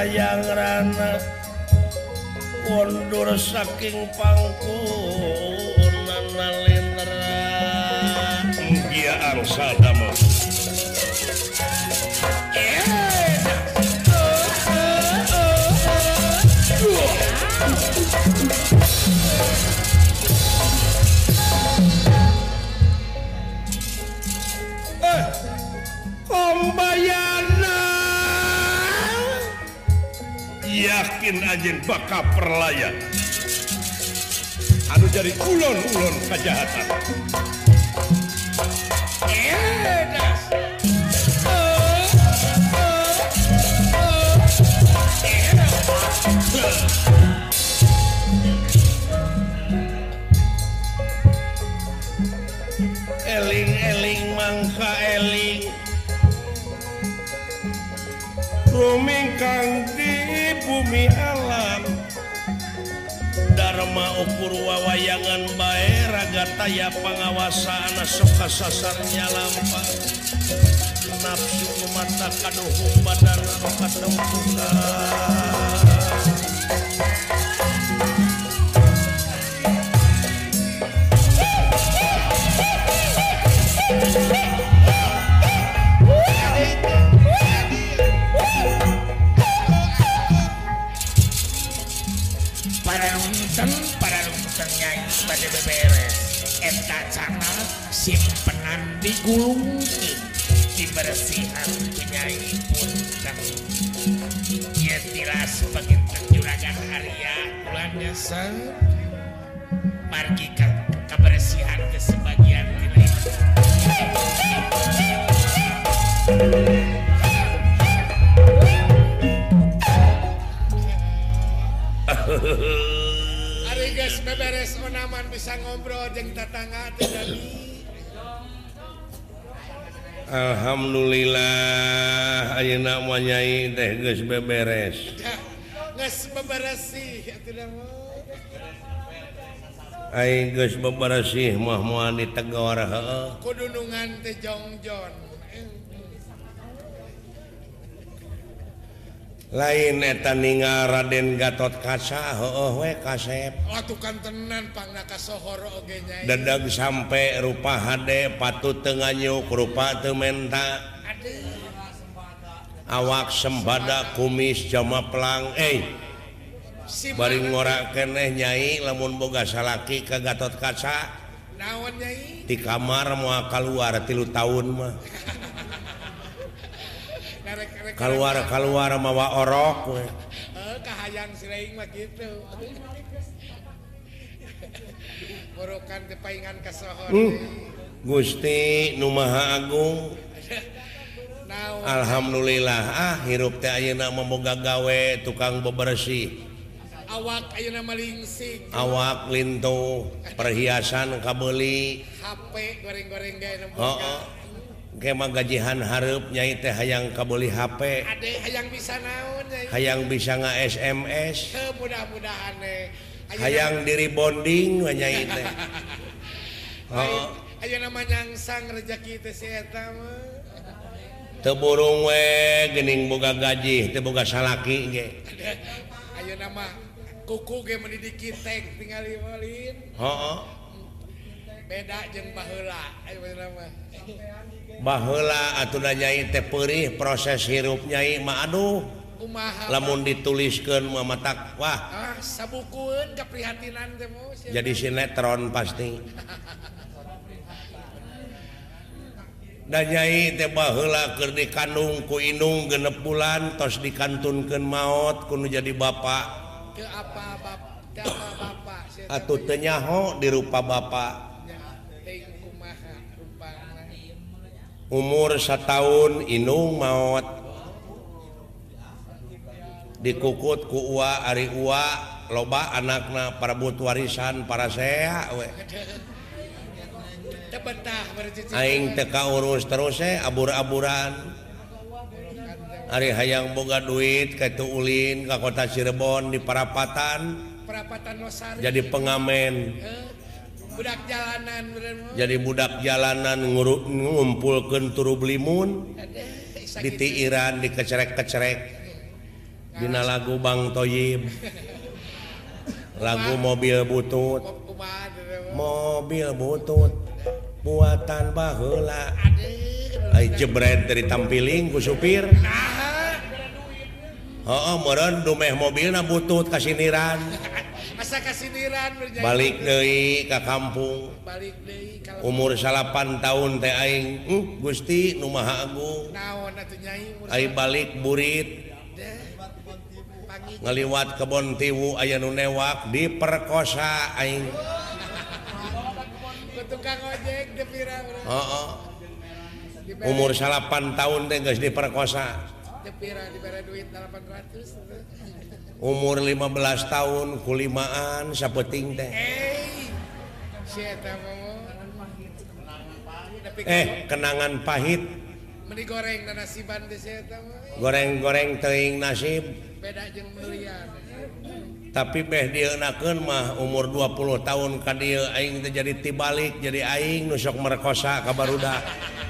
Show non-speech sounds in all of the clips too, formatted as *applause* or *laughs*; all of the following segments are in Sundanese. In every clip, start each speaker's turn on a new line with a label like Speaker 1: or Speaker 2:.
Speaker 1: hayang rana mundur saking pangku nana lendera
Speaker 2: dia angsa
Speaker 1: damai
Speaker 2: yakin anjing baka perlayan. Anu jadi kulon-ulon kejahatan.
Speaker 1: ukur wawayangan Baerraga taya pengawasan soka sasarnya lampa. Nafsu mata kaduh badan
Speaker 3: rokat tempukan bad beberes. Etacana simpenan digulung dibersihan penyanyi pun ia tilas sebagai penjuragan Arya bulannya se pergi beres onaman bisa ngobrol jeng tetangga jadi
Speaker 1: Alhamdulillah ayeuna manyai teh geus beberes.
Speaker 3: Geus beberes sih atuh
Speaker 1: Aing geus beberes sih mah moal ditegor heeh.
Speaker 3: Kudunungan teh jongjon.
Speaker 1: lain eta ningal Raden Gatot kaca dadag sampai rupa HD patu nyuk rupa
Speaker 3: tementa
Speaker 1: awak sembada kumis jama pelang eh
Speaker 3: si baring
Speaker 1: ngora keneh nyai lamun boga salaki ke Gatot kaca. Di kamar muakal keluar tilu tahun mah. *laughs* keluar keluar mawa orok we.
Speaker 3: Eh, kahayang sireing mah gitu. Borokan tepaingan kasohor.
Speaker 1: Hmm. Gusti nu Maha Agung.
Speaker 3: Naon?
Speaker 1: Alhamdulillah. Ah hirup teh ayeuna memoga gawe tukang bebersih.
Speaker 3: Awak ayeuna malingsing
Speaker 1: awak lintu perhiasan kabeli.
Speaker 3: HP goreng-goreng gawe
Speaker 1: heeh.
Speaker 3: Oh,
Speaker 1: oh. kemah gajihan harapnyai teh hayang kaboli HP
Speaker 3: hayang bisa naon
Speaker 1: hayang bisa nga SMS
Speaker 3: mudah-mudahan eh.
Speaker 1: hayang diri bonding nyai teh. *laughs* Oh.
Speaker 3: ayo nama nyangsang rezeki teh si eta
Speaker 1: teburung we gening boga gaji teu boga salaki ge.
Speaker 3: Ayo nama kuku ge mendidiki tek tinggal malin
Speaker 1: heeh.
Speaker 3: beda jeung baheula.
Speaker 1: Baheula atuh da nyai teh perih proses hirup nyai mah aduh. Lamun dituliskan
Speaker 3: Muhammad takwah keprihatinan
Speaker 1: jadi sinetron pasti. *laughs* Danyai teh baheula keur di ku inung genep bulan tos dikantunkan maut kuno jadi bapak
Speaker 3: ke apa bapak
Speaker 1: atuh tenyaho dirupa bapak umur sataun Inung maut dikukut kuwa Ari Uwa loba anakna parebut warisan para
Speaker 3: saya
Speaker 1: Aing teka urus terus eh abur-aburan. Ari hayang boga duit ka itu Ulin ke kota Cirebon di Parapatan
Speaker 3: Parapatan Losari.
Speaker 1: jadi pengamen.
Speaker 3: Eh. budak jalanan
Speaker 1: jadi budak jalanan nguruk ngumpulkan turu belimun ditiiran di kecerek-kecerek Dina lagu Bang Toyib. *laughs* Lagu mobil butut. Mobil butut buatan
Speaker 3: bahula
Speaker 1: ay jebret dari tampiling ku supir.
Speaker 3: Oh,
Speaker 1: oh meren dumeh mobilnya butut kasiniran. *laughs* balik deui ka kampung.
Speaker 3: Balik deui ka
Speaker 1: umur salapan tahun tehing uh, Gusti nu Maha Agung.
Speaker 3: Naon atuh Nyai?
Speaker 1: Ai balik burit. Ngaliwat kebon tiwu aya nu newak diperkosa aing. *laughs* Umur salapan tahun teh geus diperkosa. umur 15 tahun kulimaan sapeting teh.
Speaker 3: Eh
Speaker 1: kenangan pahit.
Speaker 3: Goreng
Speaker 1: goreng-goreng teing nasib. Tapi beh dieunakeun mah umur 20 tahun teh jadi tibalik jadi aing nusok merkosa
Speaker 3: kabar
Speaker 1: udah *laughs*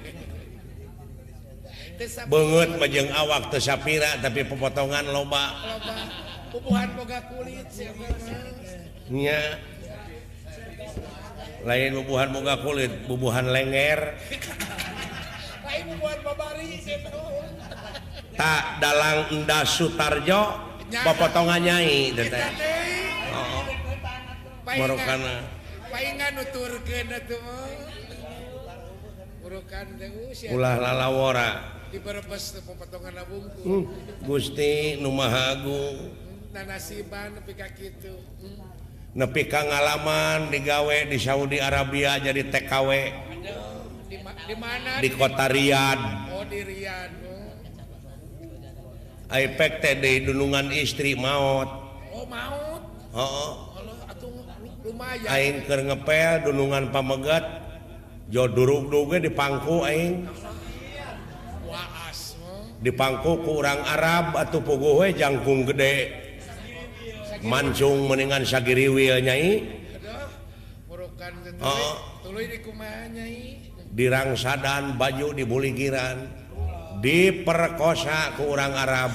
Speaker 1: banget majeng awak Sapira tapi pepotongan loba. Kulitnya lain bubuhan muga kulit bubuhan lenger *laughs* tak dalang Endah Sutarjo pepotongan nyai oh. ulah lalawora
Speaker 3: diberebes teu potongan abungku.
Speaker 1: Hmm. Gusti nu Maha Agung.
Speaker 3: Hmm, Nanasiban nepi ka kitu. Hmm.
Speaker 1: Nepi ka ngalaman digawe di Saudi Arabia jadi TKW.
Speaker 3: Di, di mana?
Speaker 1: Di kota Riyadh.
Speaker 3: Oh, di Riyadh. Oh.
Speaker 1: Aipek teh di dunungan istri maut.
Speaker 3: Oh, maut.
Speaker 1: Heeh.
Speaker 3: Oh, oh. atuh lumayan.
Speaker 1: Aing keur ngepel dunungan pamegat. Jo duruk duge di pangku aing.
Speaker 3: Oh.
Speaker 1: dipangku kurang Arab atau pugowe jangkung gede. Mancung meningan
Speaker 3: Sagiri Willnyai
Speaker 1: oh. dirangsadan baju dibuligiran. Diperkosa ke orang Arab.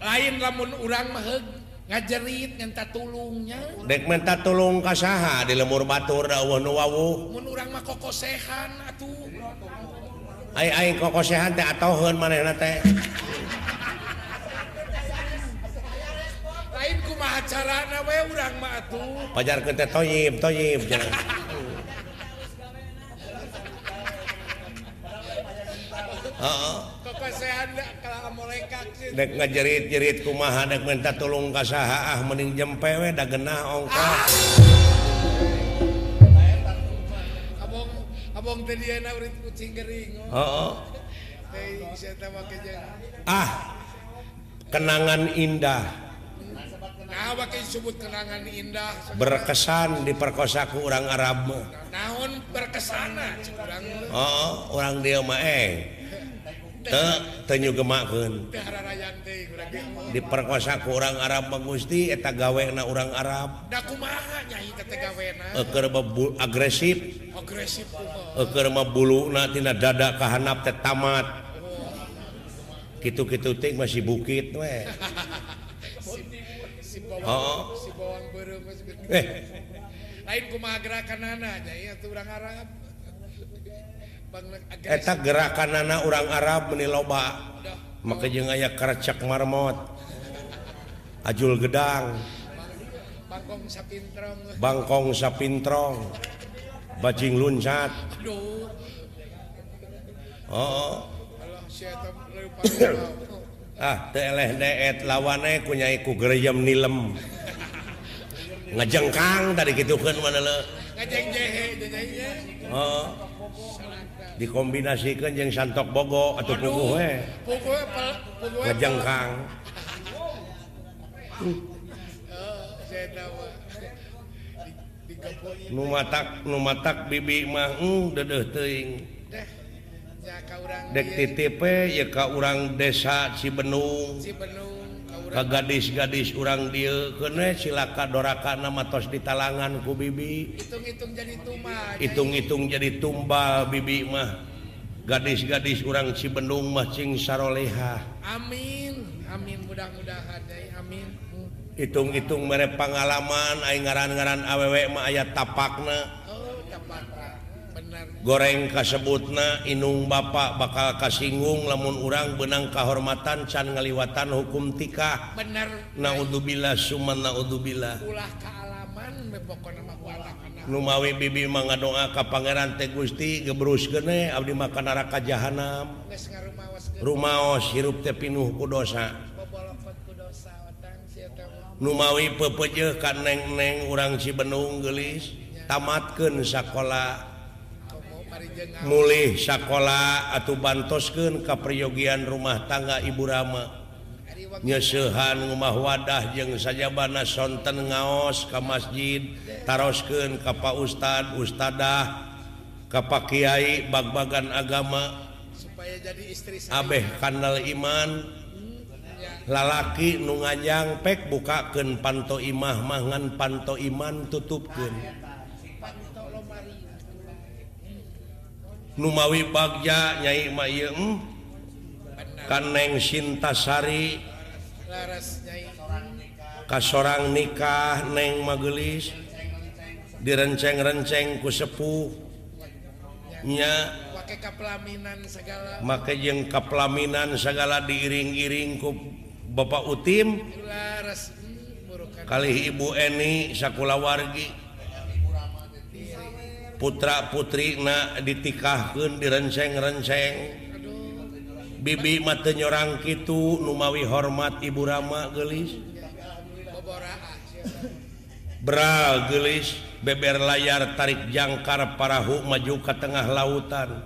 Speaker 3: Lain lamun urang mah heug ngajerit minta tulungnya
Speaker 1: dek minta tulung kasaha di lemur batur eueuh nu wawuh.
Speaker 3: Mun urang mah kokosehan atuh.
Speaker 1: aing ay, koko teh atau manehna teh.
Speaker 3: Lain kumaha carana we urang mah atuh.
Speaker 1: Pajarkeun teh toyib, toyib cenah. Heeh.
Speaker 3: Koko sehat kala molekak sih.
Speaker 1: Dek ngajerit-jerit kumaha dek minta tulung ka saha ah mending jempe we da genah ongkos.
Speaker 3: Abang tadi enak urit kucing gering. Oh.
Speaker 1: ah, kenangan indah.
Speaker 3: Nah, pakai sebut kenangan indah.
Speaker 1: Berkesan diperkosa ku orang Arab.
Speaker 3: Naon berkesana. Orang...
Speaker 1: Oh, orang dia mah eh.
Speaker 3: tennyugemakun
Speaker 1: diperkosa kurang Arab Gusti eta
Speaker 3: gawe
Speaker 1: na orang Arab agresif. Agresifkerbulu tina dada kehanap tetamat gitu-kitu ting masih bukit we. *laughs* Oh. eh.
Speaker 3: lain kumagra kanana ya itu orang Arab.
Speaker 1: eta gerakan anak orang Arab meni loba. Maka jeng aya kerecak marmot. Ajul gedang.
Speaker 3: Bangkong sapintrong.
Speaker 1: Bangkong sapintrong bajing luncat. Oh,
Speaker 3: oh. *coughs*
Speaker 1: ah teleh deet lawane kunyai ku gerejem nilem. Ngejengkang tadi gitu kan mana le?
Speaker 3: Ngejeng jehe.
Speaker 1: Oh. dikombinasikan yang santok bogo atau
Speaker 3: eh.
Speaker 1: nu numatak bibi mau hmm, dek TTP eh, ya ka urang desa Cibenung.
Speaker 3: Cibenung. ka
Speaker 1: gadis-gadis urang dia kene silaka doraka nama tos di talangan ku bibi.
Speaker 3: Hitung-hitung jadi tumbal.
Speaker 1: Hitung-hitung jadi tumbal bibi mah. Gadis-gadis urang Cibendung mah cing sarolehah
Speaker 3: amin. Amin. Mudah-mudahan ya amin.
Speaker 1: Hitung-hitung mere pengalaman aing ngaran-ngaran awewe mah aya tapakna. goreng kasebutna Inung Bapak bakal kasinggung lamun urang benang kehormatan can ngaliwatan hukum tikah
Speaker 3: bener.
Speaker 1: Naudzubillah summa naudzubillah. Numawi bibi mangadoa ka Pangeran teh Gusti gebrus gene abdi makan neraka jahanam. Rumaos hirup teh pinuh ku dosa. Numawi pepejeh ka neng-neng urang Cibenung geulis tamatkeun sakola. mulih sekolah atau bantosken kapriyogian rumah tangga Ibu Rama. Nyesehan rumah wadah jeung saja bana sonten ngaos ke masjid tarosken kapal Ustad Ustadah kapal Kyai bag-bagan agama.
Speaker 3: Supaya jadi istri
Speaker 1: Abeh Kanal Iman. Lalaki nungajang pek bukaken panto imah mangan panto iman
Speaker 3: tutupken
Speaker 1: Numawi Bagja nyai Mayem
Speaker 3: hmm?
Speaker 1: Kaneng Sintasari. Kasorang nikah Neng magelis direnceng-renceng ku sepuh.
Speaker 3: Sepuhnya
Speaker 1: make jeng kaplaminan segala diiring-iring ku Bapak Utim. Kali Ibu Eni sakula wargi putra putri na ditikahkan di
Speaker 3: renseng-renseng
Speaker 1: bibi mate nyorang Kitu Numawi hormat Ibu Rama gelis bra gelis beber layar tarik jangkar parahu maju ke tengah lautan.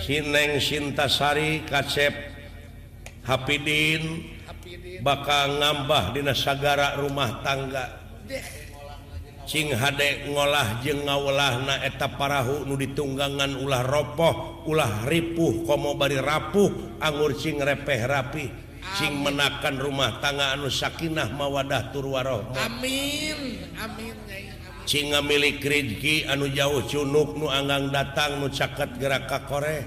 Speaker 1: Sineng Sintasari Kasep Hapidin bakal ngambah dina Sagara rumah tangga. Cing hade ngolah jeung ngawelahna na eta parahu nu ditunggangan ulah ropoh ulah ripuh komo bari rapuh anggur Cing repeh rapi. Cing menakan rumah tangga anu Sakinah mawadah turwaroh
Speaker 3: Amin amin
Speaker 1: Cing milik Rizki anu jauh cunuk nu Anggang datang nu caket nucaket geraka
Speaker 3: Korea.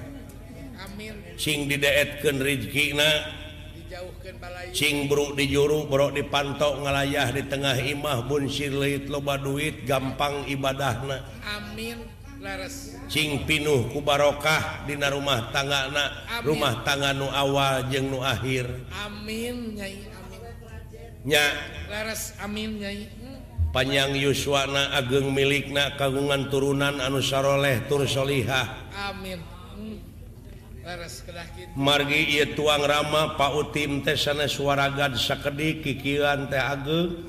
Speaker 1: Sing Cing
Speaker 3: Rizki na
Speaker 1: sing buruk di juru Bro dipantok ngalayah di tengah imah Bunsirlit loba duit gampang ibadahna.
Speaker 3: Amin
Speaker 1: Cing pinuh ku barokah Dina rumah tangga
Speaker 3: Amin.
Speaker 1: rumah tangga nu awal jeung nu akhir
Speaker 3: Amin
Speaker 1: panjang Yuswana ageng milikna kagungan turunan anu saroleh tur solihah.
Speaker 3: Amin.
Speaker 1: margi ia tuang Rama Pautim teh sanes suaragad sakedik kikiran teh ageng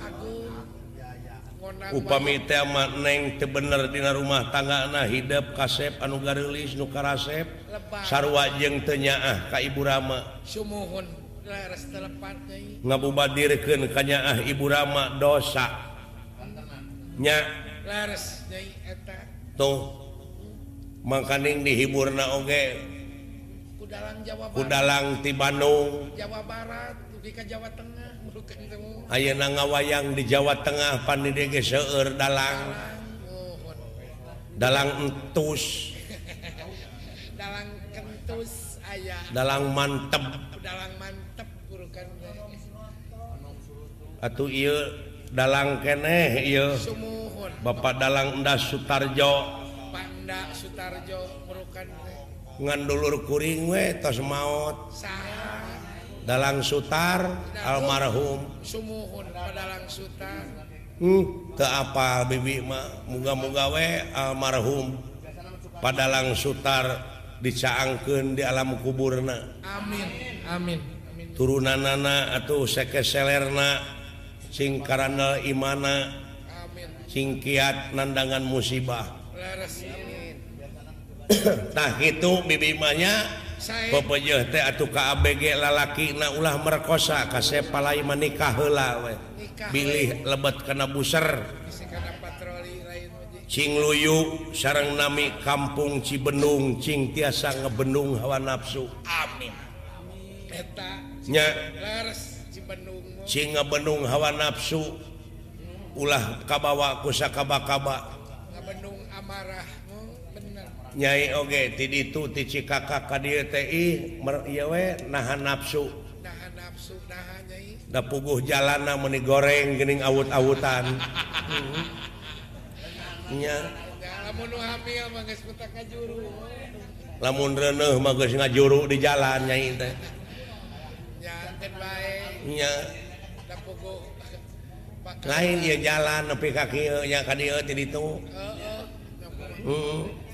Speaker 1: upami teh mah neng teu bener dina rumah tanggana hidup kasep anu gareulis nu karasep. Sarua jeung teu nyaah ka Ibu Rama.
Speaker 3: Sumuhun
Speaker 1: ngabubadirkeun ka nyaah Ibu Rama dosa. Nya.
Speaker 3: Leres deui eta.
Speaker 1: Tuh. Mangkaning dihiburna oge.
Speaker 3: okay.
Speaker 1: Udalang di Bandung.
Speaker 3: Jawa Barat Jawa Tengah *laughs*
Speaker 1: Ayeuna ngawayang di Jawa Tengah pan seueur dalang. Dalang entus. *laughs*
Speaker 3: Dalang kentus aya.
Speaker 1: Dalang mantep.
Speaker 3: Dalang mantep burukan
Speaker 1: atuh ieu dalang keneh ieu. Bapak dalang Endas Sutarjo.
Speaker 3: Panda Sutarjo burukan
Speaker 1: ngandulur kuring we tos
Speaker 3: maut
Speaker 1: dalang Sutar almarhum. Hmm, ke apa Bibimah muga-mugawe almarhum padalang Sutar dicaangkeun di alam kuburna.
Speaker 3: Amin amin. Turunan
Speaker 1: nana atau sekeselerna singkaranal Imana
Speaker 3: Amin.
Speaker 1: singkiat nandangan musibah.
Speaker 3: Amin.
Speaker 1: nah itu bibimbanya atau KBG lalaki na ulah merkosa kasep palaiman
Speaker 3: nikah hela
Speaker 1: pilih lebet kena buser. Cingluyu sarang nami kampung Cibenung Cing tiasa ngebenung hawa nafsu. Aminnya ngebenung hawa nafsu ulah kabawa
Speaker 3: kusakaba-kaba amarah
Speaker 1: nyai oge okay, ti itu ti cikaka ka dieu teh mer ieu we nahan nafsu.
Speaker 3: Nahan nafsu nahan nyai.
Speaker 1: Da puguh jalana meuni goreng geuning awut-awutan. Nya.
Speaker 3: lamun nu hamil mah geus petak ngajuru.
Speaker 1: Lamun reuneuh mah geus ngajuru di jalan nyai teh.
Speaker 3: Nyantet bae.
Speaker 1: Nya.
Speaker 3: Da puguh
Speaker 1: lain ieu jalan nepi ka kieu nya ka dieu ti ditu.
Speaker 3: Heeh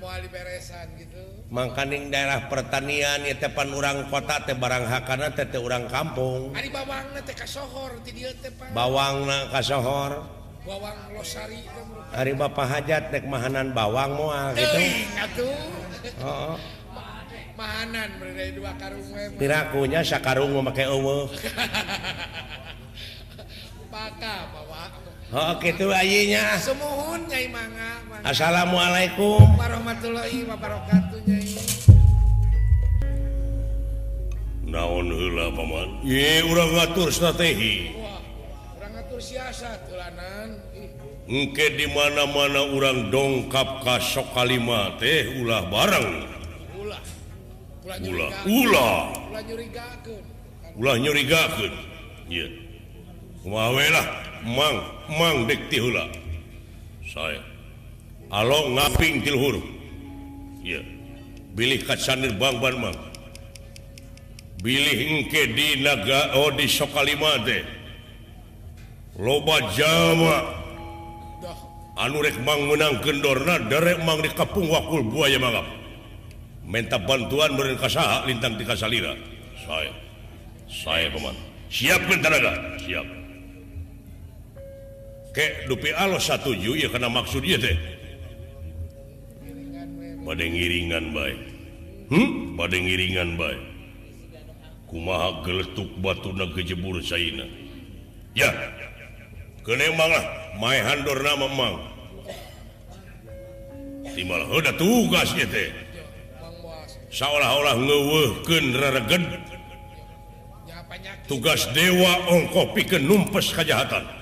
Speaker 3: moal diperesan kitu.
Speaker 1: Mangkana daerah pertanian ieu teh pan urang kota teh barang hakana teh teh urang kampung.
Speaker 3: Ari bawangna teh kasohor ti dieu teh pang.
Speaker 1: Bawangna kasohor.
Speaker 3: Bawang Losari.
Speaker 1: Ari Bapak Hajat nek mahanan bawang moal gitu.
Speaker 3: Teuing atuh. Heeh.
Speaker 1: Oh, oh. *laughs*
Speaker 3: Mahanan bari dua karung we.
Speaker 1: Pirakunya sakarung geu make eueuh. *laughs*
Speaker 3: Pak bawang.
Speaker 1: Oh gitu ayinya.
Speaker 3: Semuhun Nyai Mangga.
Speaker 1: Assalamualaikum
Speaker 3: warahmatullahi wabarakatuh Nyai.
Speaker 2: Naon heula paman?
Speaker 1: Ye urang ngatur strategi.
Speaker 3: Wah, urang ngatur siasat ulanan.
Speaker 2: Engke di mana-mana urang dongkap ka sok kalima teh ulah bareng.
Speaker 3: Ulah. Ulah.
Speaker 2: Ulah. Ulah.
Speaker 3: Ulah nyurigakeun.
Speaker 2: Ulah nyurigakeun. Iya. Kumaha we lah. mang mang dekti hula. Saya. Alo ngaping ti luhur. Iya. Bilih ka bang ban mang. Bilih engke di naga oh di sokalima teh loba
Speaker 3: jawa.
Speaker 2: Anu rek mang menang kendorna derek mang di kapung wakul buaya mangap. Minta bantuan meureun ka lintang di kasalira. Saya. Saya paman. Siapkan tenaga. Siap. Ke, dupi alo satuju ya karena maksud dia teh. Pada ngiringan baik. Hmm? pada ngiringan baik. Kumaha geletuk batu na kejebur Saina. Ya. Kenemang lah mai handor nama mang. Timbal tugas ieu teh. Seolah-olah ngewehkeun raregen tugas dewa ongko pikeun numpes
Speaker 1: kejahatan.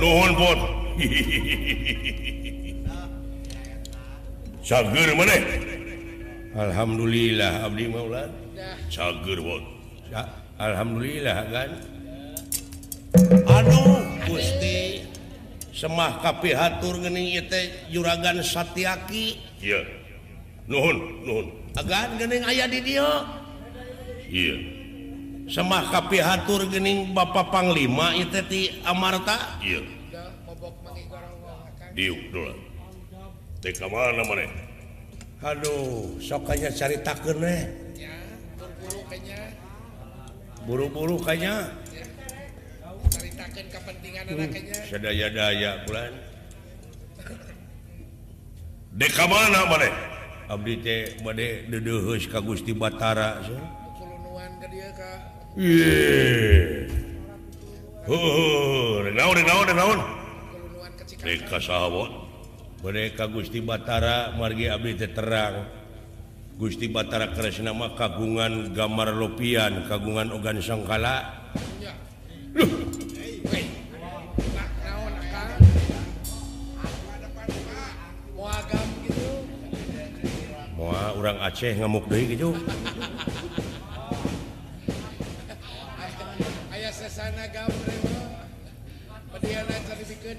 Speaker 2: nuhun pun Sager maneh.
Speaker 1: Alhamdulillah Abdi Maulan
Speaker 2: Sager pun
Speaker 1: Alhamdulillah kan Aduh Gusti. Semah kapi hatur ieu teh juragan Satyaki.
Speaker 2: Iya. Nuhun nuhun.
Speaker 1: Agan geuning ayah di dia.
Speaker 2: Iya.
Speaker 1: sama KP Hatur Gening Bapak Panglima ieu teh ti Amarta?
Speaker 2: Iya. Diuk dulu. TK mana maneh?
Speaker 1: aduh sok sokanya cari taken
Speaker 3: eh buru-buru kayaknya. Ceritakan kepentingan hmm, anaknya
Speaker 1: sadaya-daya bulan.
Speaker 2: Ka mana maneh?
Speaker 1: Abdi teh bade dedeheus ka Gusti Batara so.
Speaker 3: Kulunuan ka
Speaker 2: dieu
Speaker 3: ka Oh,
Speaker 1: mereka Gusti Batara margi Abdi terang. Gusti Batara Kresna nama kagungan gambar lopian kagungan organ sangkala. Orang Aceh ngamuk deh gitu Eh,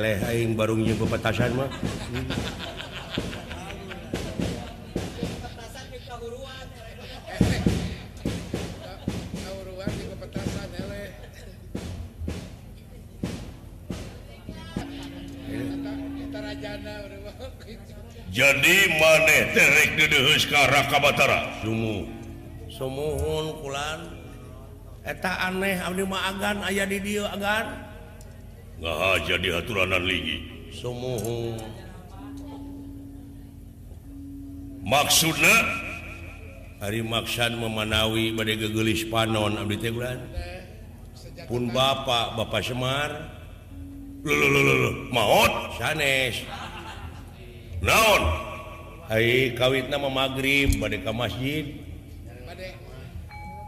Speaker 1: leh aing jeung pepetasan mah. *laughs*
Speaker 2: jadi maneh terek sekarang Kabatara
Speaker 1: sumuh. Sumuhun kulan. Eta aneh abdi mah agan aya di dieu agan.
Speaker 2: Ngahaja jadi haturanan ligi.
Speaker 1: Sumuhun.
Speaker 2: Maksudna?
Speaker 1: Hari maksan memanawi badai gegelis panon abdi teh
Speaker 3: bulan
Speaker 1: pun bapak bapak semar.
Speaker 2: Lho lho lho maot?
Speaker 1: Sanes.
Speaker 2: naon?
Speaker 1: Hai kawit nama magrib badai ke masjid.
Speaker 3: Pada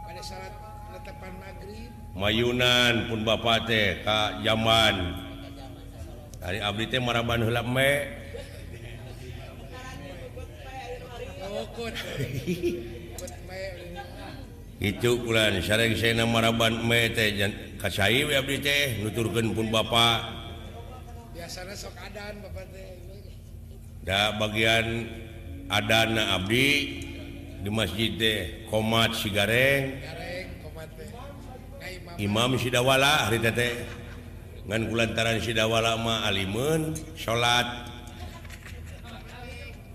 Speaker 3: pada salat penetapan maghrib.
Speaker 1: Mayunan pun bapak teh ka zaman hari abdi teh maraban heula me.
Speaker 3: Ngokut
Speaker 1: itu kulan sareng saya maraban me teh jan kasai we abdi teh nuturkeun pun bapa.
Speaker 3: Biasana sok adan bapa teh
Speaker 1: da bagian Adana Abdi di masjid teh komat sigareng
Speaker 3: gareng.
Speaker 1: Imam. Sidawala hari tete ngan kulantaran Sidawala ma alimun salat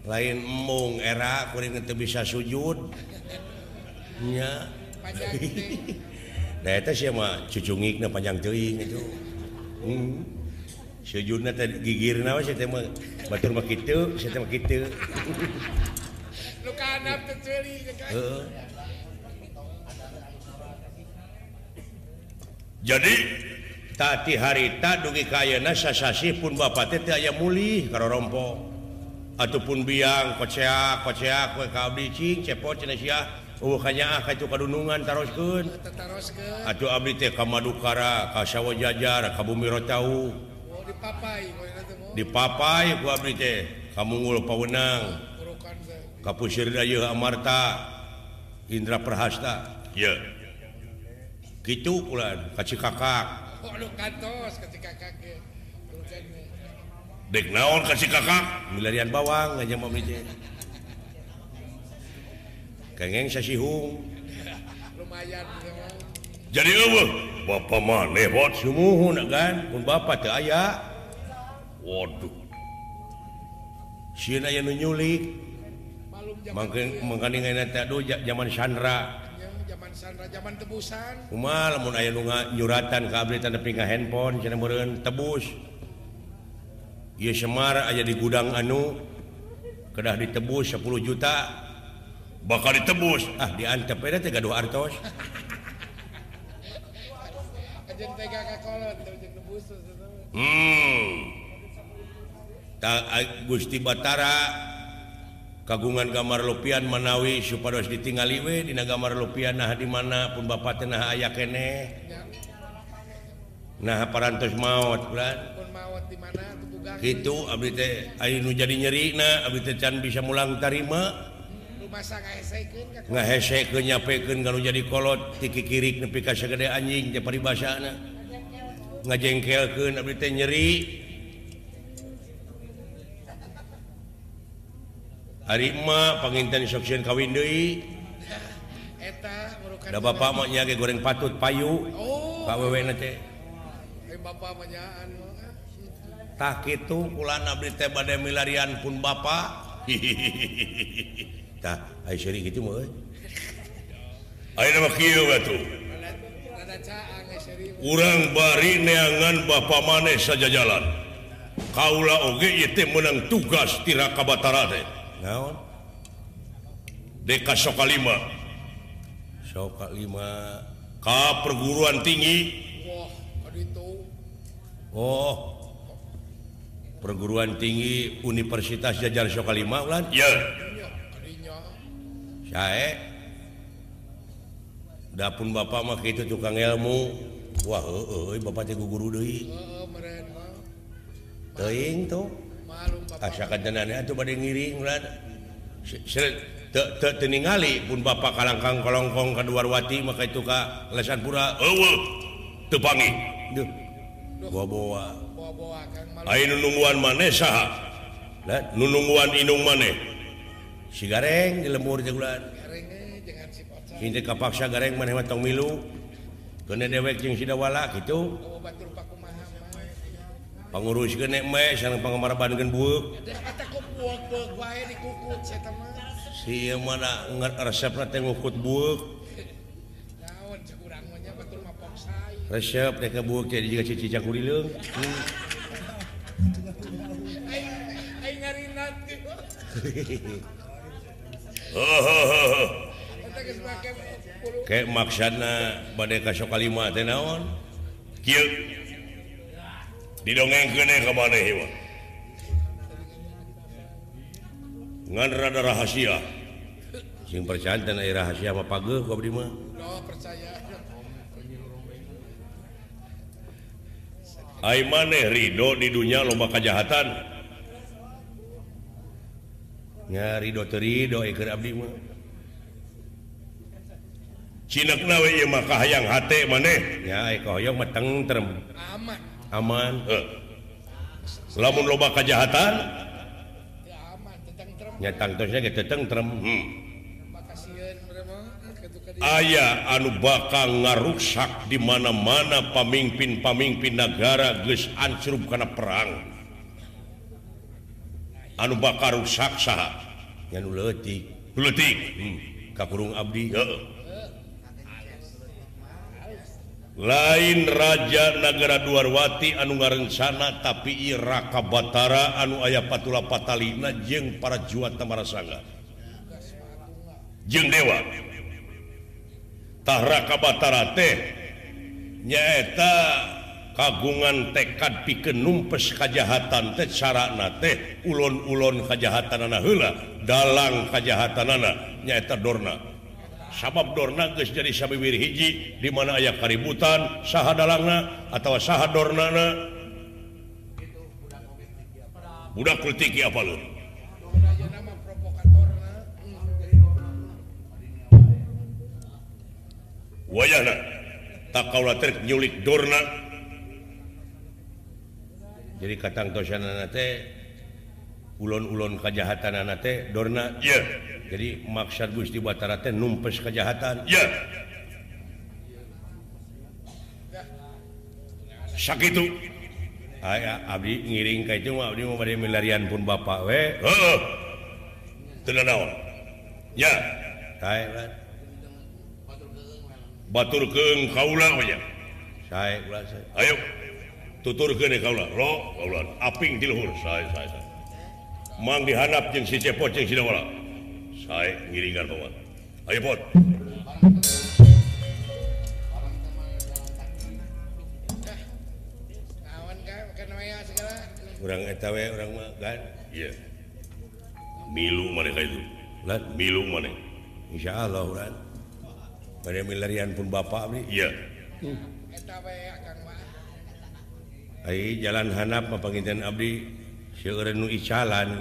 Speaker 1: lain embung era kuring itu bisa sujud. Nya. *laughs* Nah itu sih mah cucungik panjang teuing itu. Hmm. sejuna gigir nawa batur
Speaker 3: begitu
Speaker 1: begitu
Speaker 2: jadi
Speaker 1: tadi harita dugi kayena sasasi pun bapak teh aya mulih karo rompo. Ataupun biang kocea kocea kue kablicing cepot cina sia. Uh kanya ah itu kadunungan taroskeun. Atuh abdi teh ka madukara ka sawo jajar ka bumi rotau.
Speaker 3: dipapai
Speaker 1: kamu Pawenang. Kapusir Amarta. Indra Prahasta.
Speaker 3: Yeah. gitu pulan kaci kakak.
Speaker 2: Dek naon kasih kakak?
Speaker 1: Milarian bawang aja mau mije kengeng sasihung *laughs*
Speaker 3: lumayan
Speaker 2: jadi eueuh. Bapak mah lewat
Speaker 1: sumuhun kan? Pun Bapak teh aya.
Speaker 2: Waduh.
Speaker 1: Sieun aya nu nyulik. Mangkeun mangkandingan teh aduh zaman Sandra
Speaker 3: zaman Sandra. Zaman tebusan
Speaker 1: kumaha lamun aya nu nyuratan ka abdi tanda ka handphone cenah meureun tebus. Ieu Semar aya di gudang anu kedah ditebus 10 juta.
Speaker 2: Bakal ditebus.
Speaker 1: Ah diantep eta teh gaduh artos. *laughs*
Speaker 2: Hmm.
Speaker 1: Gusti Batara kagungan gambar Lupian Manawi supados ditinggaliwe Dina gambar Lupian nah di mana pun Bapak Tenah aya
Speaker 3: kene.
Speaker 1: Nah parantos maut itu Ab nu jadi nyeri can bisa mulang tarima. nyapekan kalau jadi kolot tiki kirik nepi ka sagede anjing japari bahasa ngajengkelkeun abdi teh nyeri. Ari ma panginten soksian kawin deui
Speaker 3: eta
Speaker 1: da bapak mah nya ge goreng patut payu.
Speaker 3: Oh.
Speaker 1: Ka wewena teh.
Speaker 3: Bapak mah nyaan
Speaker 1: tah kitu kula abdi teh bade milarian pun bapak. *laughs*
Speaker 2: urang bari neangan Bapak maneh saja jalan
Speaker 1: Kaula OGT menang tugas tirakabatarade Deka soka 5
Speaker 3: soka 5
Speaker 1: Ka perguruan tinggi.
Speaker 3: Oh. Perguruan tinggi Universitas Jajar Soka 5
Speaker 1: ya.
Speaker 3: yeah. Dapun Bapak maka itu tukang ilmu. Wah uh, uh, Bapak guru Dewi teuing tuh. Ngiring ningali pun Bapak kalangkang kolongkong keduarwati maka itu Ka lesan pura
Speaker 1: tepangi maneh nunungguan inung maneh?
Speaker 3: si gareng dilemur kapaksa gareng menewat tong milu. Kena dewek yang sidawala gitu pengurus genek me sareng penggemar Bandung buuk si mana ngat resep na teh ngukut buuk resep teh ke buuk jadi juga cici cakuri leung. Hehehe *laughs* kayak maksana badai kasok kalimat naon?
Speaker 1: Didongeng ngan rada rahasia.
Speaker 3: Sing percantan air rahasia apa pageuh kau abdi mah.
Speaker 1: Oh, Aimane Ridho di dunia lomba kejahatan nyariho eh, maka hayang maneh
Speaker 3: yangong eh, mateng term
Speaker 4: aman,
Speaker 3: aman.
Speaker 1: Eh. lamun loba
Speaker 3: kejahatan
Speaker 1: hmm. aya anu bakal ngaruksak di mana-mana pamimpin-pamimpin negara geus ancurup karena perang. anu bakar rusak sahtiktik
Speaker 3: hmm. kakurung Abdi.
Speaker 1: Lain Raja negara Duarwati anu ngarencana tapi Iraka Batara anu ayah patula Patalina jeng para juat Tamara Sangga jeng Batara teh nyaeta kagungan tekad piken numpes kajahatan teh carana nate ulon-ulon kajjahatan anak hela dalam anak nyaeta Dorna. Sabab Dorna geus jadi sabiwir hiji di mana aya kaributan saha dalangna atau saha Dornana. Budak kultiki apa lu? Wayana tak kaulah ternyulik Dorna.
Speaker 3: jadi katangtosan ulon-ulon kejahatan Dorna.
Speaker 1: Yeah.
Speaker 3: jadi maksud Gusti Batara numpes kejahatan
Speaker 1: yeah. sakit
Speaker 3: itu. Abdi ngiring itu Abdi mau pada milarian pun Bapak we.
Speaker 1: Oh. tidak naon ya.
Speaker 3: Saya batur
Speaker 1: baturkeun kaula ayo. tutur aping di luhur. Sae sae mang dihanap jeung si cepot jeung sidawala saya ngiringan kawan ayo pot
Speaker 3: orang etawe orang mah kan?
Speaker 1: Iya. Yeah. milu mereka itu.
Speaker 3: Lan
Speaker 1: milu mana
Speaker 3: insyaallah orang pada milarian pun bapak nih
Speaker 1: iya.
Speaker 4: Eta hmm.
Speaker 3: Hai jalan Hanap pengintan Abdi Icalan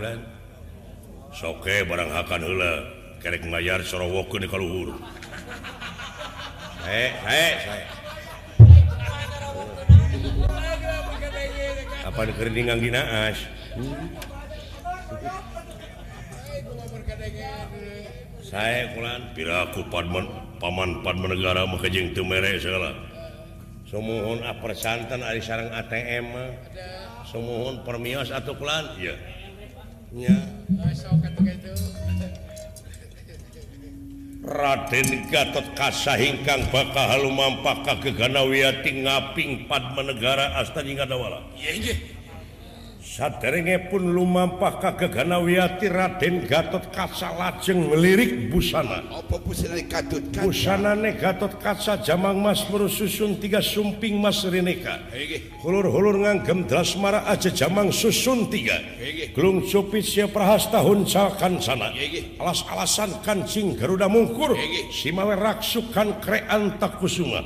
Speaker 1: soke barang akan kerek mayar
Speaker 3: sorowo kalluhur apa dikeringan di naas kulan.
Speaker 1: Piraku Paman Paman Padmanegara maka jeng Tumere
Speaker 3: salah semuhun persantan Ari sarang ATM semuhun permios atau
Speaker 4: pelan ya ya
Speaker 1: Raden Gatot Kasa hingkang bakal lumampah ka kegana ngaping padmanegara menegara asta jingga dawala.
Speaker 4: Iya, iya.
Speaker 1: saderengepun lumampah kageganawiati Raden Gatot Kaca lajeng melirik busana.
Speaker 3: Apa busana Gatot Kaca?
Speaker 1: Busanane Gatot Kaca jamang mas susun tiga sumping mas Reneka hulur-hulur nganggem drasmara aja jamang susun tiga. Gelung cupit sia prahas tahun calkan sana. Alas-alasan kancing Garuda mungkur. Simawe raksukan krean tak
Speaker 3: kusuma.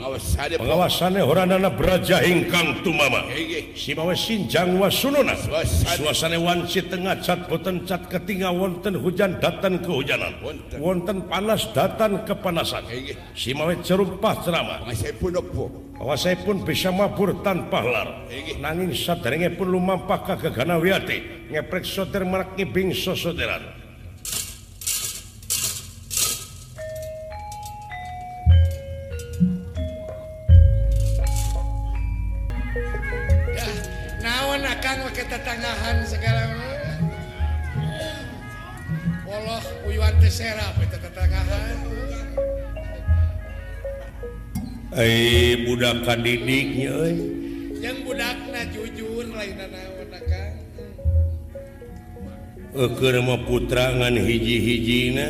Speaker 1: Pengawasannya horanana beraja hingkang tumama. Simawe sinjang wasununa
Speaker 3: suasana
Speaker 1: Wansi Tengah cat boten cat ketinga wonten hujan datang kehujanan.
Speaker 3: Wonten.
Speaker 1: Panas datang kepanasan. Simawe cerumpah ceramah saya pun bisa mabur tanpa lar. Nanging saderenge pun lumampah kagagana wiyati ngeprek soter merak ngibing sosoderan.
Speaker 3: Tetanggahan segala Woloh uyuan eta tetanggahan.
Speaker 1: Eh budak kadidiknya euy.
Speaker 3: Yang budakna jujur lain naon akang.
Speaker 1: Eukeun mah putra ngan hiji-hijina.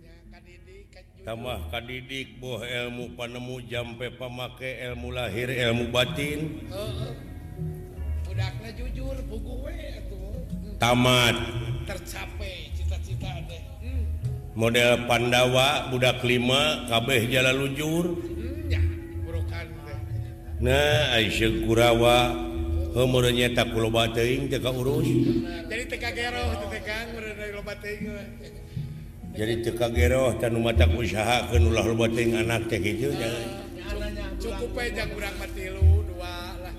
Speaker 3: Ya kadidik ka jujur.
Speaker 1: Tambah kadidik boh ilmu panemu jampe pamake ilmu lahir ilmu batin.
Speaker 3: Heeh.
Speaker 1: tamat.
Speaker 3: Tercapai cita-cita hmm.
Speaker 1: model Pandawa budak lima kabeh jalan lujur.
Speaker 3: Hmm, ya,
Speaker 1: nah Aisyah Kurawa umurnya tak loba teuing teu urus.
Speaker 3: Jadi teu kageroh teu tegang loba teuing
Speaker 1: jadi teu kageroh tanu mata usahakeun ulah loba teuing anak teh kitu
Speaker 3: cukup aja urang mah tilu dua lah.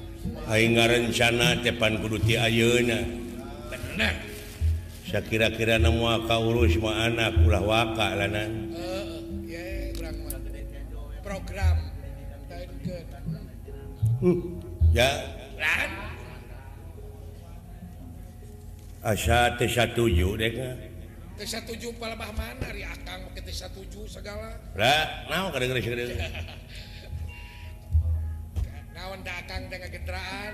Speaker 1: Aing ngarencana teh pan kudu ti ayeuna.
Speaker 3: anak
Speaker 1: saya kira-kira nemu ka urus mah anak ulah waka lanan
Speaker 3: uh, yeah, program.
Speaker 1: Hmm. ya. Asa tesa tujuh dek
Speaker 3: tesa tujuh palabah mana? Ri akang make tesa satuju segala.
Speaker 1: Lah naon kadang kadang segala
Speaker 3: naon da akang
Speaker 1: dengan kendaraan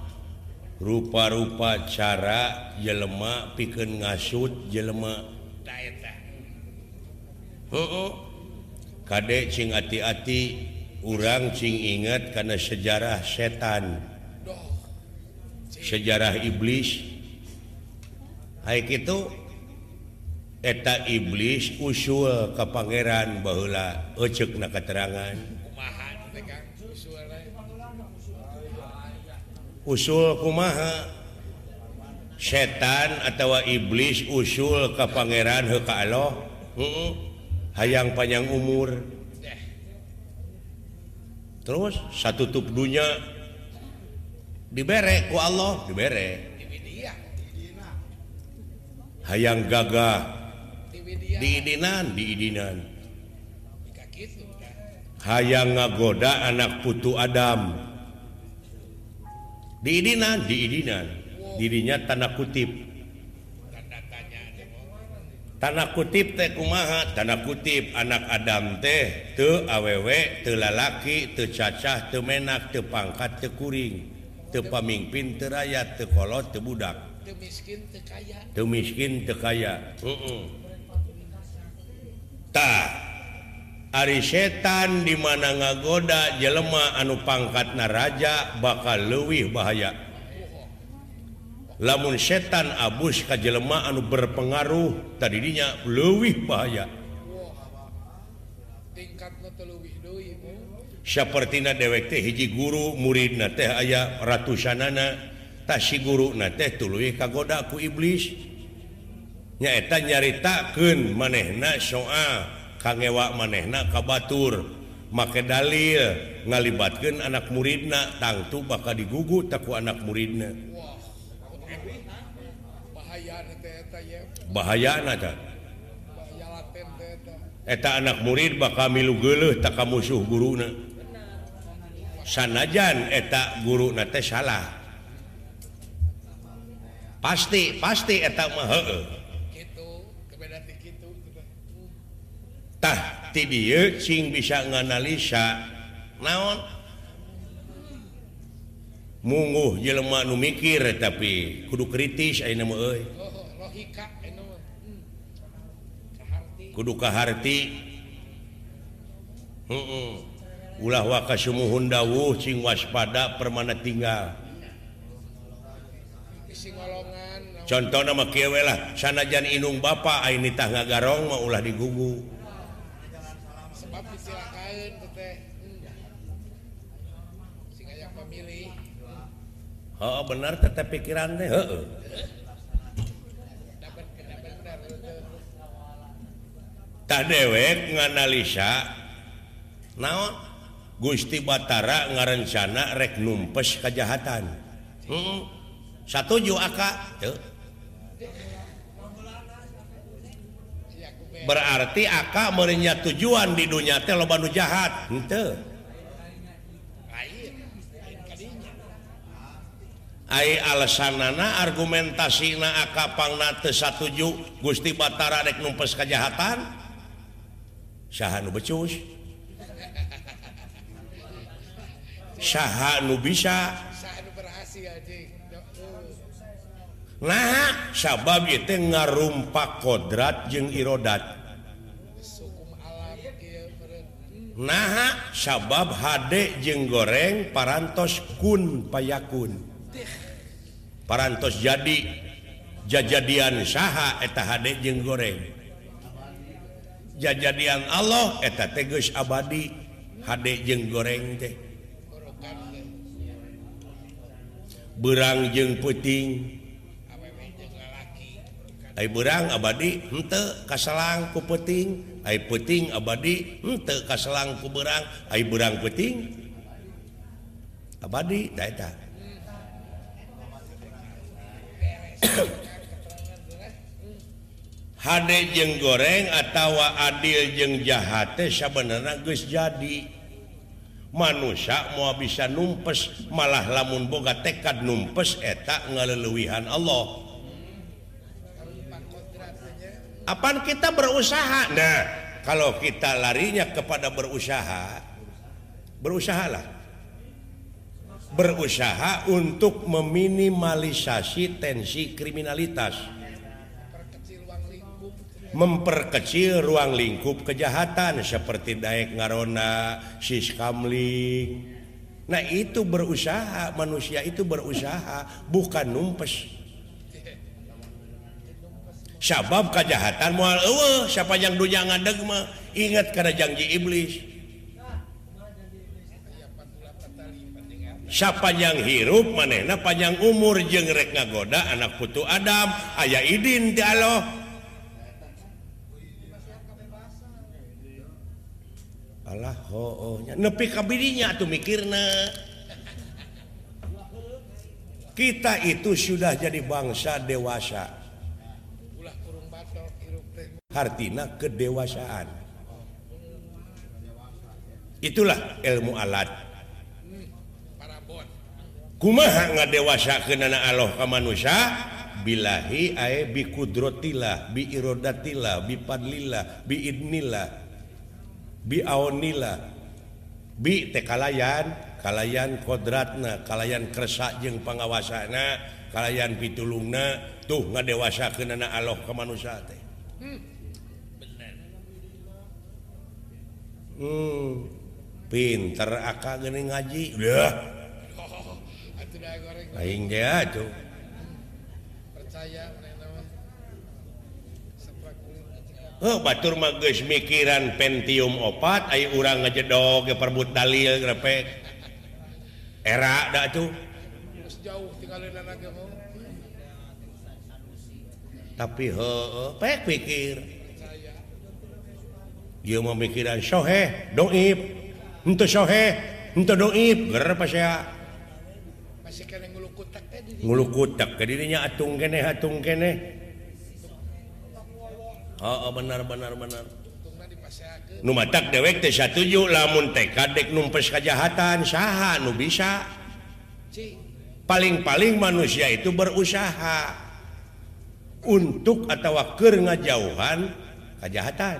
Speaker 1: rupa-rupa cara jelema piken ngasut jelemak Kadek cing hati-hati urang cing ingat karena sejarah setan. Sejarah iblis. Hai itu eta iblis usul ke Pangeran bahula ocek na keterangan usul kumaha? Setan atau iblis usul ke Pangeran heka Allah? Hayang panjang umur. Terus satu tup dunya. Diberek ku Allah?
Speaker 3: Diberek.
Speaker 1: Hayang gagah. Diidinan diidinan. Hayang ngagoda anak putu Adam. diidinan diidinan dirinya tanda kutip.
Speaker 3: Tanda
Speaker 1: kutip teh kumaha? Tanda kutip anak Adam teh te awewek telalaki tecacah temenak tepangkat tekuring tepamimpin
Speaker 3: terayat tekolot tebudak temiskin
Speaker 1: tekaya temiskin tekaya uh -uh. tak Ari setan dimana ngagoda jelema anu pangkat naraja bakal leuwih bahaya. Lamun setan Abus ka jelema anu berpengaruh
Speaker 3: tadi dinya luwih bahaya.
Speaker 1: Sapertina dewek teh hiji guru murid na teh aya ratusanana tasi guru na teh tuluy kagoda ku iblis. Nyaeta nyaritakeun manehna soal kangewa manehna ka Batur. Make dalil ngalibatkan anak muridna tangtu bakal digugu taku anak muridna. Bahaya eta anak murid bakal milu geleh tak musuh guruna. Sanajan etak guru nate salah. Pasti pasti etak mahe tah ti cing bisa nganalisa. Naon? Mungguh jelema nu mikir tapi kudu kritis ayeuna mah euy. Kudu kaharti. Heeh. Ulah wa kasumuhun dawuh cing waspada permana tinggal. Contoh nama kieu lah sanajan inung bapa aini nitah ngagarong mah ulah digugu. Oh benar tetap pikiran teh heeh. Tak dewek nganalisa naon Gusti Batara ngarencana rek numpes kejahatan. Hmm. Satuju aka. Berarti aka merinya tujuan di dunia teh loba nu jahat. Henteu. alasanana argumentasi nakapang satuju Gusti Batara dek numpes kejahatan syahanu becus. Syahanu bisa. Nah sabab itu ngarumpak kodrat jeung irodat. Nah sabab HD jeung goreng parantos kun payakun. parantos jadi jajadian saha eta HD jeung goreng. Jajadian Allah eta teges abadi HD jeung goreng teh. Berang jeung puting. Ay berang abadi ente kasalang ku puting. Ay puting abadi ente kasalang ku berang ay berang puting abadi tak eta. *coughs* HD jeng goreng atautawa adil jeng jahat sebenarnya guys jadi. Manusia mau bisa numpes malah lamun boga tekad numpes etak ngaleluwihan Allah. Apaan kita berusaha? Nah kalau kita larinya kepada berusaha berusahalah. berusaha untuk meminimalisasi tensi kriminalitas memperkecil ruang lingkup kejahatan seperti Dayak Ngarona, Siskamling. Nah itu berusaha, manusia itu berusaha, bukan numpes. Sabab kejahatan mual ewe, siapa yang dunya ngadeg mah, ingat karena janji iblis. Sya panjang hirup manehna panjang umur jengrek ngagoda anak putu Adam. Ayaah Idin dialog Allah oh, nepi kabinnya tuh mikirna. Kita itu sudah jadi bangsa dewasa. Hartina kedewasaan. Itulah ilmu alat. kumaha nggak dewasa ke Allah ke manusia bilahi ae bi kudrotillah bi irodatillah bi padlillah bi idnillah bi aonillah bi tekalayan kalayan kodratna kalayan kersa jeung pangawasana kalayan pitulungna tuh nggak dewasa ke Allah ke manusia teh hmm. hmm. pinter akan ngaji udah Aing lain dia tuh Oh, batur mah geus mikiran Pentium 4, Ayo urang ngejedog ge perbut dalil grepek era da atuh. Geus jauh tinggal tapi he, pek pikir. Ieu mah memikiran
Speaker 3: soheh doib. Henteu soheh henteu doib
Speaker 1: ger pasya kutak dirinya atung kene atung kene. Oh, oh, benar-benar benar. Numatak dewek teh satuju lamun teh kadek numpes kejahatan saha nu bisa? Paling-paling manusia itu berusaha untuk atau keur ngajauhan kejahatan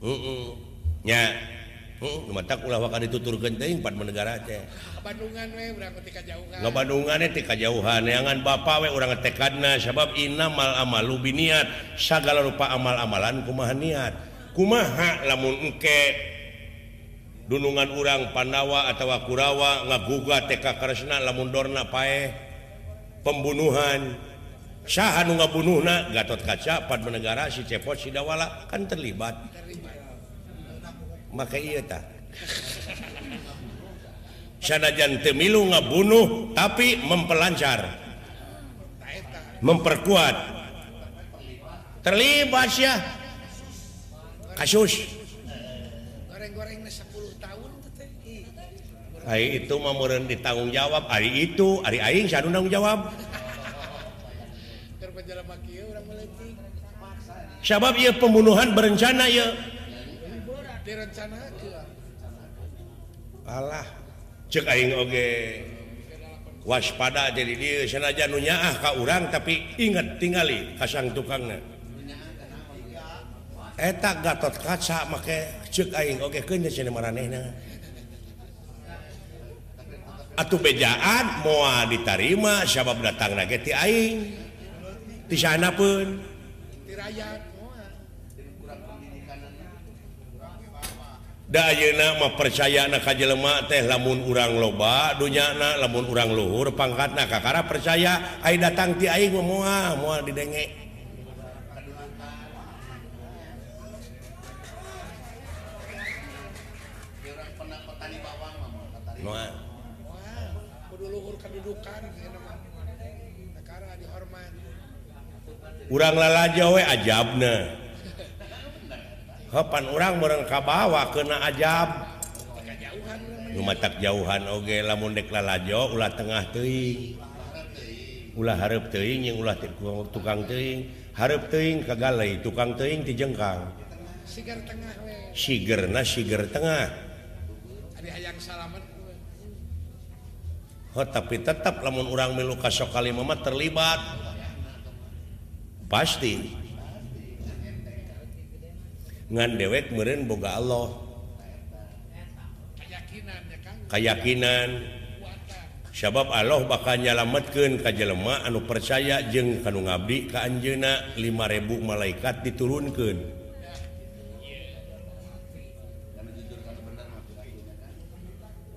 Speaker 1: uh -uh. ya dituturungan Bapak tekadna sabab inamal amal lubi niat segala amal-amalan kumaha niat. Kumaha lamun engke dunungan urang Pandawa atau Kurawa ngaguga TK Kresna lamun Dorna pae pembunuhan. Syahan ngabunuhna? Gatot kaca Padmanegara si cepot si dawala kan terlibat. maka sanajan temilu ngabunuh tapi mempelancar. Memperkuat. Terlibat ya kasus. Hari itu memohon ditanggung jawab. Hari itu hari aing sanu tanggung jawab. Sebab ia pembunuhan berencana ya
Speaker 3: direncana
Speaker 1: Allah cek aing oge waspada jadi dia sanajan nunya ah ka urang tapi inget tingali kasang tukangna eta gatot kaca make cek aing oge keunnya cenah maranehna. Atuh bejaan moal ditarima sabab datang na ge ti aing. Di sana pun.
Speaker 3: Ti rakyat
Speaker 1: Dayunamah percaya na ka jelema teh lamun urang loba dunyana lamun urang luhur pangkat na kakara percaya ay datang ti aing moal moal didenge
Speaker 3: mual luhur kedudukan
Speaker 1: urang lalajo we ajabna Hapan orang mereka bawa kena ajab. Nu tak jauhan Oge lamun deklalajo ulah tengah teing ulah harap teing yang ulah tukang teing harap teing kegalai tukang
Speaker 3: teing dijengkang siger
Speaker 1: na siger tengah. Oh, tapi tetap lamun orang meluka sokali mama terlibat. Pasti. ngan dewek meren boga Allah.
Speaker 3: Kayakakinan
Speaker 1: sabab Allah bakal nyalamatkan jelema anu percaya jeng kanu ngabdi ke Anjena 5000 malaikat diturunkan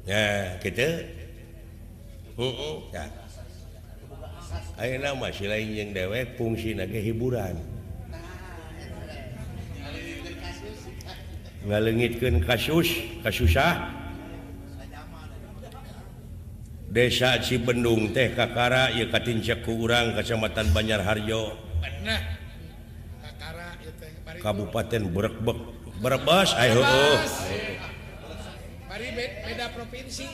Speaker 1: ya gitu uh -uh, ya. Ayo nama selain jeung dewek fungsi ge hiburan. nggak kasus kasusah desa Cibendung teh Kakara ieu Katin ku urang Kecamatan Banjarharjo Kabupaten Berekbek Brebes
Speaker 3: ayo. Provinsi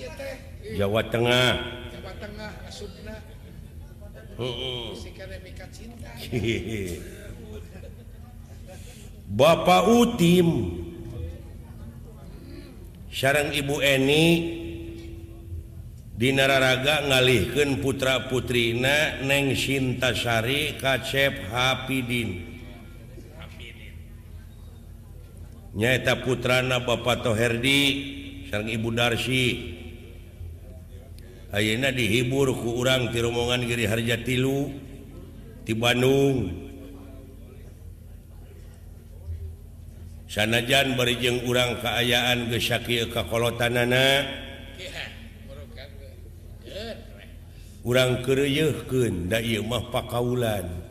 Speaker 1: Jawa Tengah.
Speaker 3: Jawa Tengah Asupna.
Speaker 1: Bapak Utim. sarang Ibu Eni Dinararaga ngalihkan putra putrina Neng Sintasari Kacep Hapidin. Nyaeta putrana Bapak Toherdi sarang Ibu Darsi. Ayeuna dihibur ku urang tiromongan Giri Harja tilu di Bandung. sanajan berijeng urang keayaan gesakil kakolotanana. Urang kereyehken daimah pakaulan.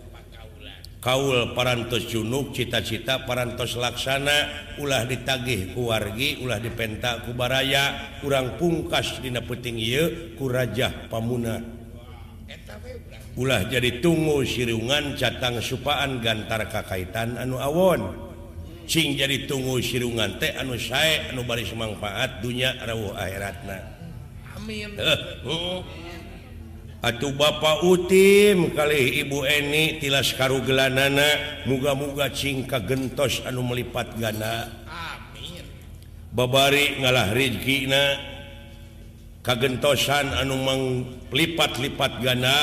Speaker 1: Kaul parantos junuk cita-cita parantos laksana ulah ditagih kuwargi ulah dipentak kubaraya urang pungkas dina puting ye kurajah pamuna. Ulah jadi tunggu sirungan catang supaan gantar kakaitan anu awon. Cing jadi tunggu sirungan teh anu saya anu baris manfaat dunia rawuh akhiratna.
Speaker 3: Amin. Uh.
Speaker 1: atuh bapak utim kali ibu eni tilas karugelanana muga-muga cingka kagentos anu melipat ganda
Speaker 3: amin.
Speaker 1: Babari ngalah rizkina kagentosan anu manglipat-lipat ganda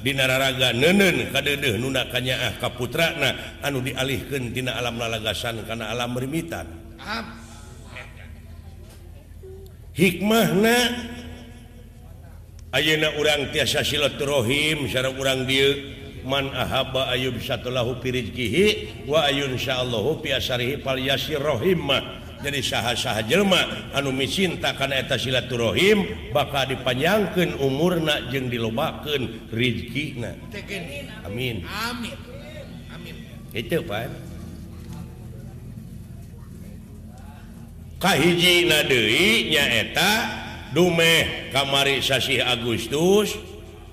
Speaker 1: Dinararaga nenen nuna kanyaah ah kaputrakna anu dialihkan tina alam lalagasan karena alam berimitan hikmahna Ayeuna urang tiasa silaturahim sareng urang dieu man ahaba ayub satulahu pirizkihi wa ayun insyaallahu fi asarihi fal yasir rahimah jadi sah-saha Jelma anu cinta karena eta silaturahim bakal dipanjangkan umurna jeng
Speaker 3: dilobaken Rizki
Speaker 1: amin. Itu Kahiji nyaeta dumeh kamari sasi Agustus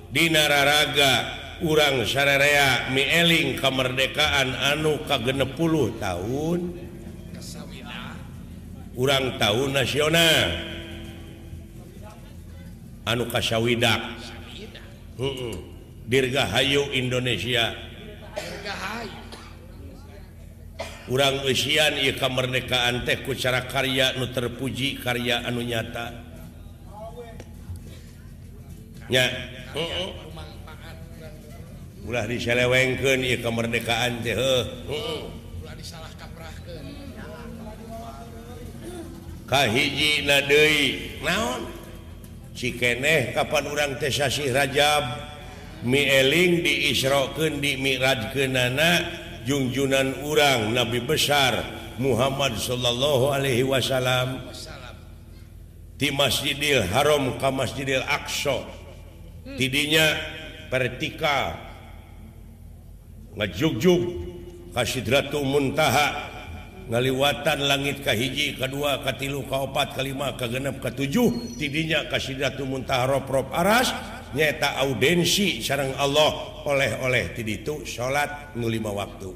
Speaker 1: Dinararaga urang Sarerea Mieling kemerdekaan anu kagenepuluh tahun. urang tahun nasional. Anu Kasyawidak Dirgahayu Indonesia. Urang Usian I kemerdekaan tehku cara karya nu terpuji karya anu nyata. Nya
Speaker 3: nyatanya
Speaker 1: ulah diselewengkeun ieu kemerdekaan teh kahiji Nadewi naon cikeneh kapan orang Tesasi Rajab? Mieling diisroken di Miraj Kenana jungjunan urang Nabi besar Muhammad sallallahu Alaihi Wasallam. Di Masjidil Haram ka Masjidil Aqsa. Tidinya pertika. Ngajugjug kasidratul Muntaha. ngaliwatan langit kahiji kedua katilu kaupat kelima kegenap ketujuh tidinya kasidatu muntaharoprof aras nyata audensi sarang Allah oleh-oleh ti itu salat nulima waktu.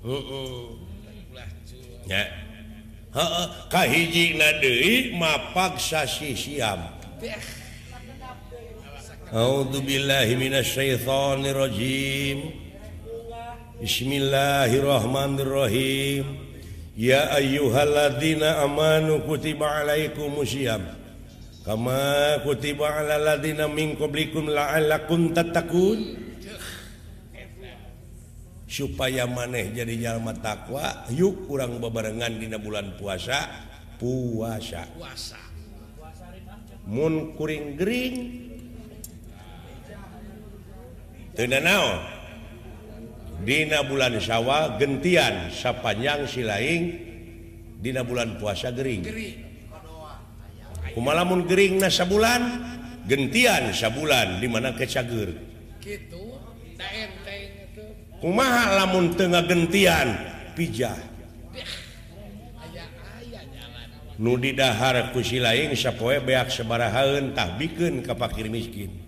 Speaker 1: Uh -uh. kahiji nadei mapak sasi siam. Audzubillahiminasyaitonirrojim Bismillahirrahmanirrahim. Ya ayyuhalladzina amanu kutiba alaikumusiyam Kama kutiba alal ladzina min qablikum la'allakum tattaqun Supaya maneh jadi jalma takwa yuk kurang bebarengan dina bulan puasa. Puasa.
Speaker 3: Puasa.
Speaker 1: Mun kuring gering tenanaon Dina bulan syawal gentian sapanjang silaing Dina bulan puasa Gering. Kumalamun Gering nasa bulan gentian sabulan dimana kecager. Kumaha lamun tengah gentian pijah. Nudidahar kusilaing sapoe beak sabarahaeun tah bikeun bikin kapakir miskin.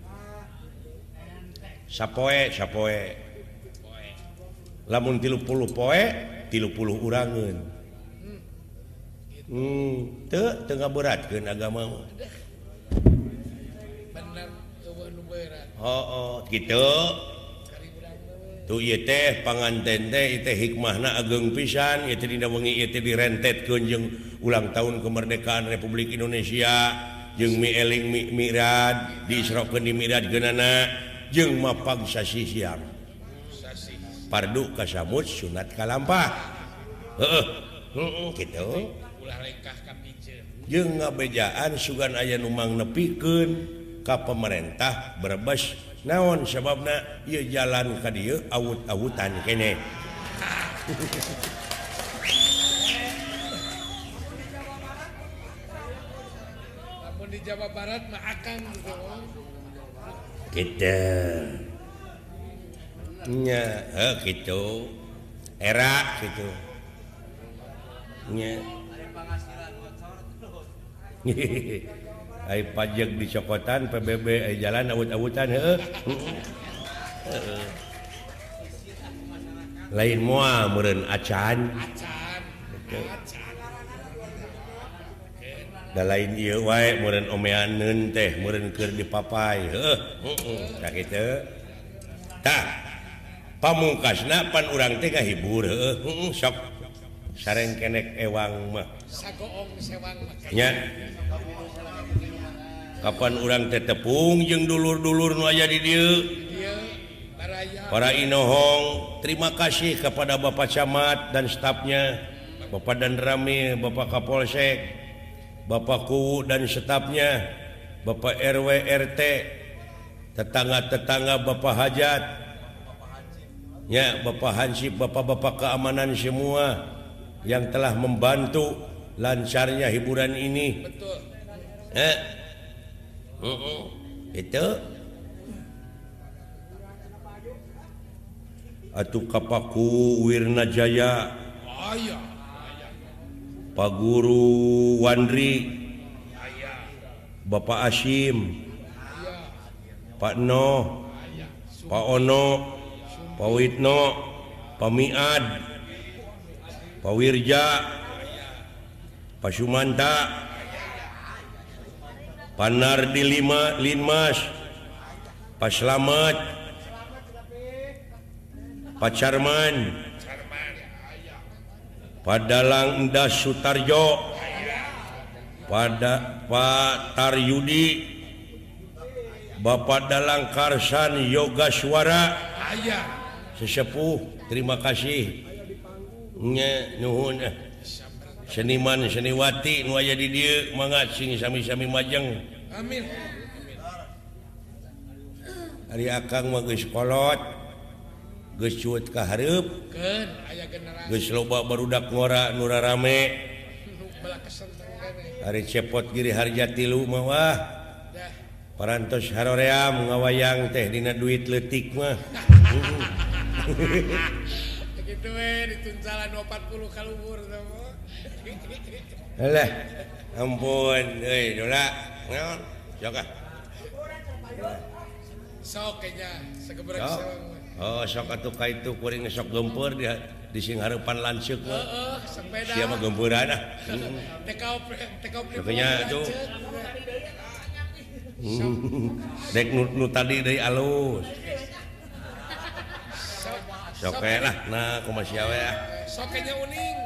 Speaker 1: sapoe sapoe. Lamun tilupuluh poe 30 urangeun. Hmm, te,
Speaker 3: tengah berat ke agama
Speaker 1: oh, oh,
Speaker 3: gitu.
Speaker 1: Tuh teh panganten teh teh hikmahna ageng pisan itu dina wengi itu direntet kunjung ulang tahun kemerdekaan Republik Indonesia jeung mi eling mi mirad diisrokeun di mirad geunana. jeng sasi siang pardu kasamut sunat kalampah. Heeh.
Speaker 3: Gitu.
Speaker 1: Jeung ngabejaan sugan aya numang nepikeun ka pemerintah Brebes naon sebabna ieu jalan ka dieu awut-awutan kene.
Speaker 3: Di Jawa Barat mah akan gitu.
Speaker 1: gitunya eh, gitu. Era gitunya pajak di cokotan PBB jalan awut-awutan lain mua meren acan,
Speaker 3: acan. acan.
Speaker 1: da lain wa omeaneun teh mukir di papai pamungkas napan urang teh hibur sok. Sareng kenek ewang mah. Nya. Kapan urang teh tepung jeung dulur-dulur nu aya di dieu? Para Inohong terima kasih kepada Bapak Camat dan stafnya. Bapak dan Rami Bapak Kapolsek. Bapakku dan setapnya Bapak RWRT tetangga-tetangga Bapak hajat ya Bapak Hansip bapak-bapak keamanan semua yang telah membantu lancarnya hiburan ini
Speaker 3: Betul.
Speaker 1: Eh? Uh -uh. itu Atuh Kapakku Wirna Jaya
Speaker 3: oh, ya.
Speaker 1: Pak Guru Wandri Bapak Asyim Pak
Speaker 3: No.
Speaker 1: Pak Ono. Pak Witno Pak Miad. Pak Wirja. Pak Sumanta. Pak Nardi Lima Linmas. Pak Selamat. Pak
Speaker 3: Charman
Speaker 1: padalang Enda Sutarjo. Pada Pak Taryudi. Bapak dalang Karsan yoga suara sesepuh terima kasih. Eh. Seniman seniwati jadi dia mengatsing sami-sami majeng.
Speaker 3: Amin.
Speaker 1: Hari geus kolot.
Speaker 3: generasi.
Speaker 1: geus loba barudak ngora nu rame. *laughs* Ari cepot giri harja tilu
Speaker 3: mawah
Speaker 1: parantos haroream ngawayang teh dina duit leutik mah. *laughs*
Speaker 3: Kitu we dituncalan 40 kalubur
Speaker 1: Alah, *laughs* ampun, euy, dola. Naon? sok ah.
Speaker 3: Sok kayaknya segebrek
Speaker 1: sok. Oh sok atuka itu kuring sok gempur dia di singharepan lanceuk mah.
Speaker 3: Heeh, sepeda.
Speaker 1: Sia mah gempuran
Speaker 3: ah. Tekau
Speaker 1: itu. Dek nu, nu tadi dari alus. Sok lah, nah kumaha sia we ah.
Speaker 3: Sokenya uning.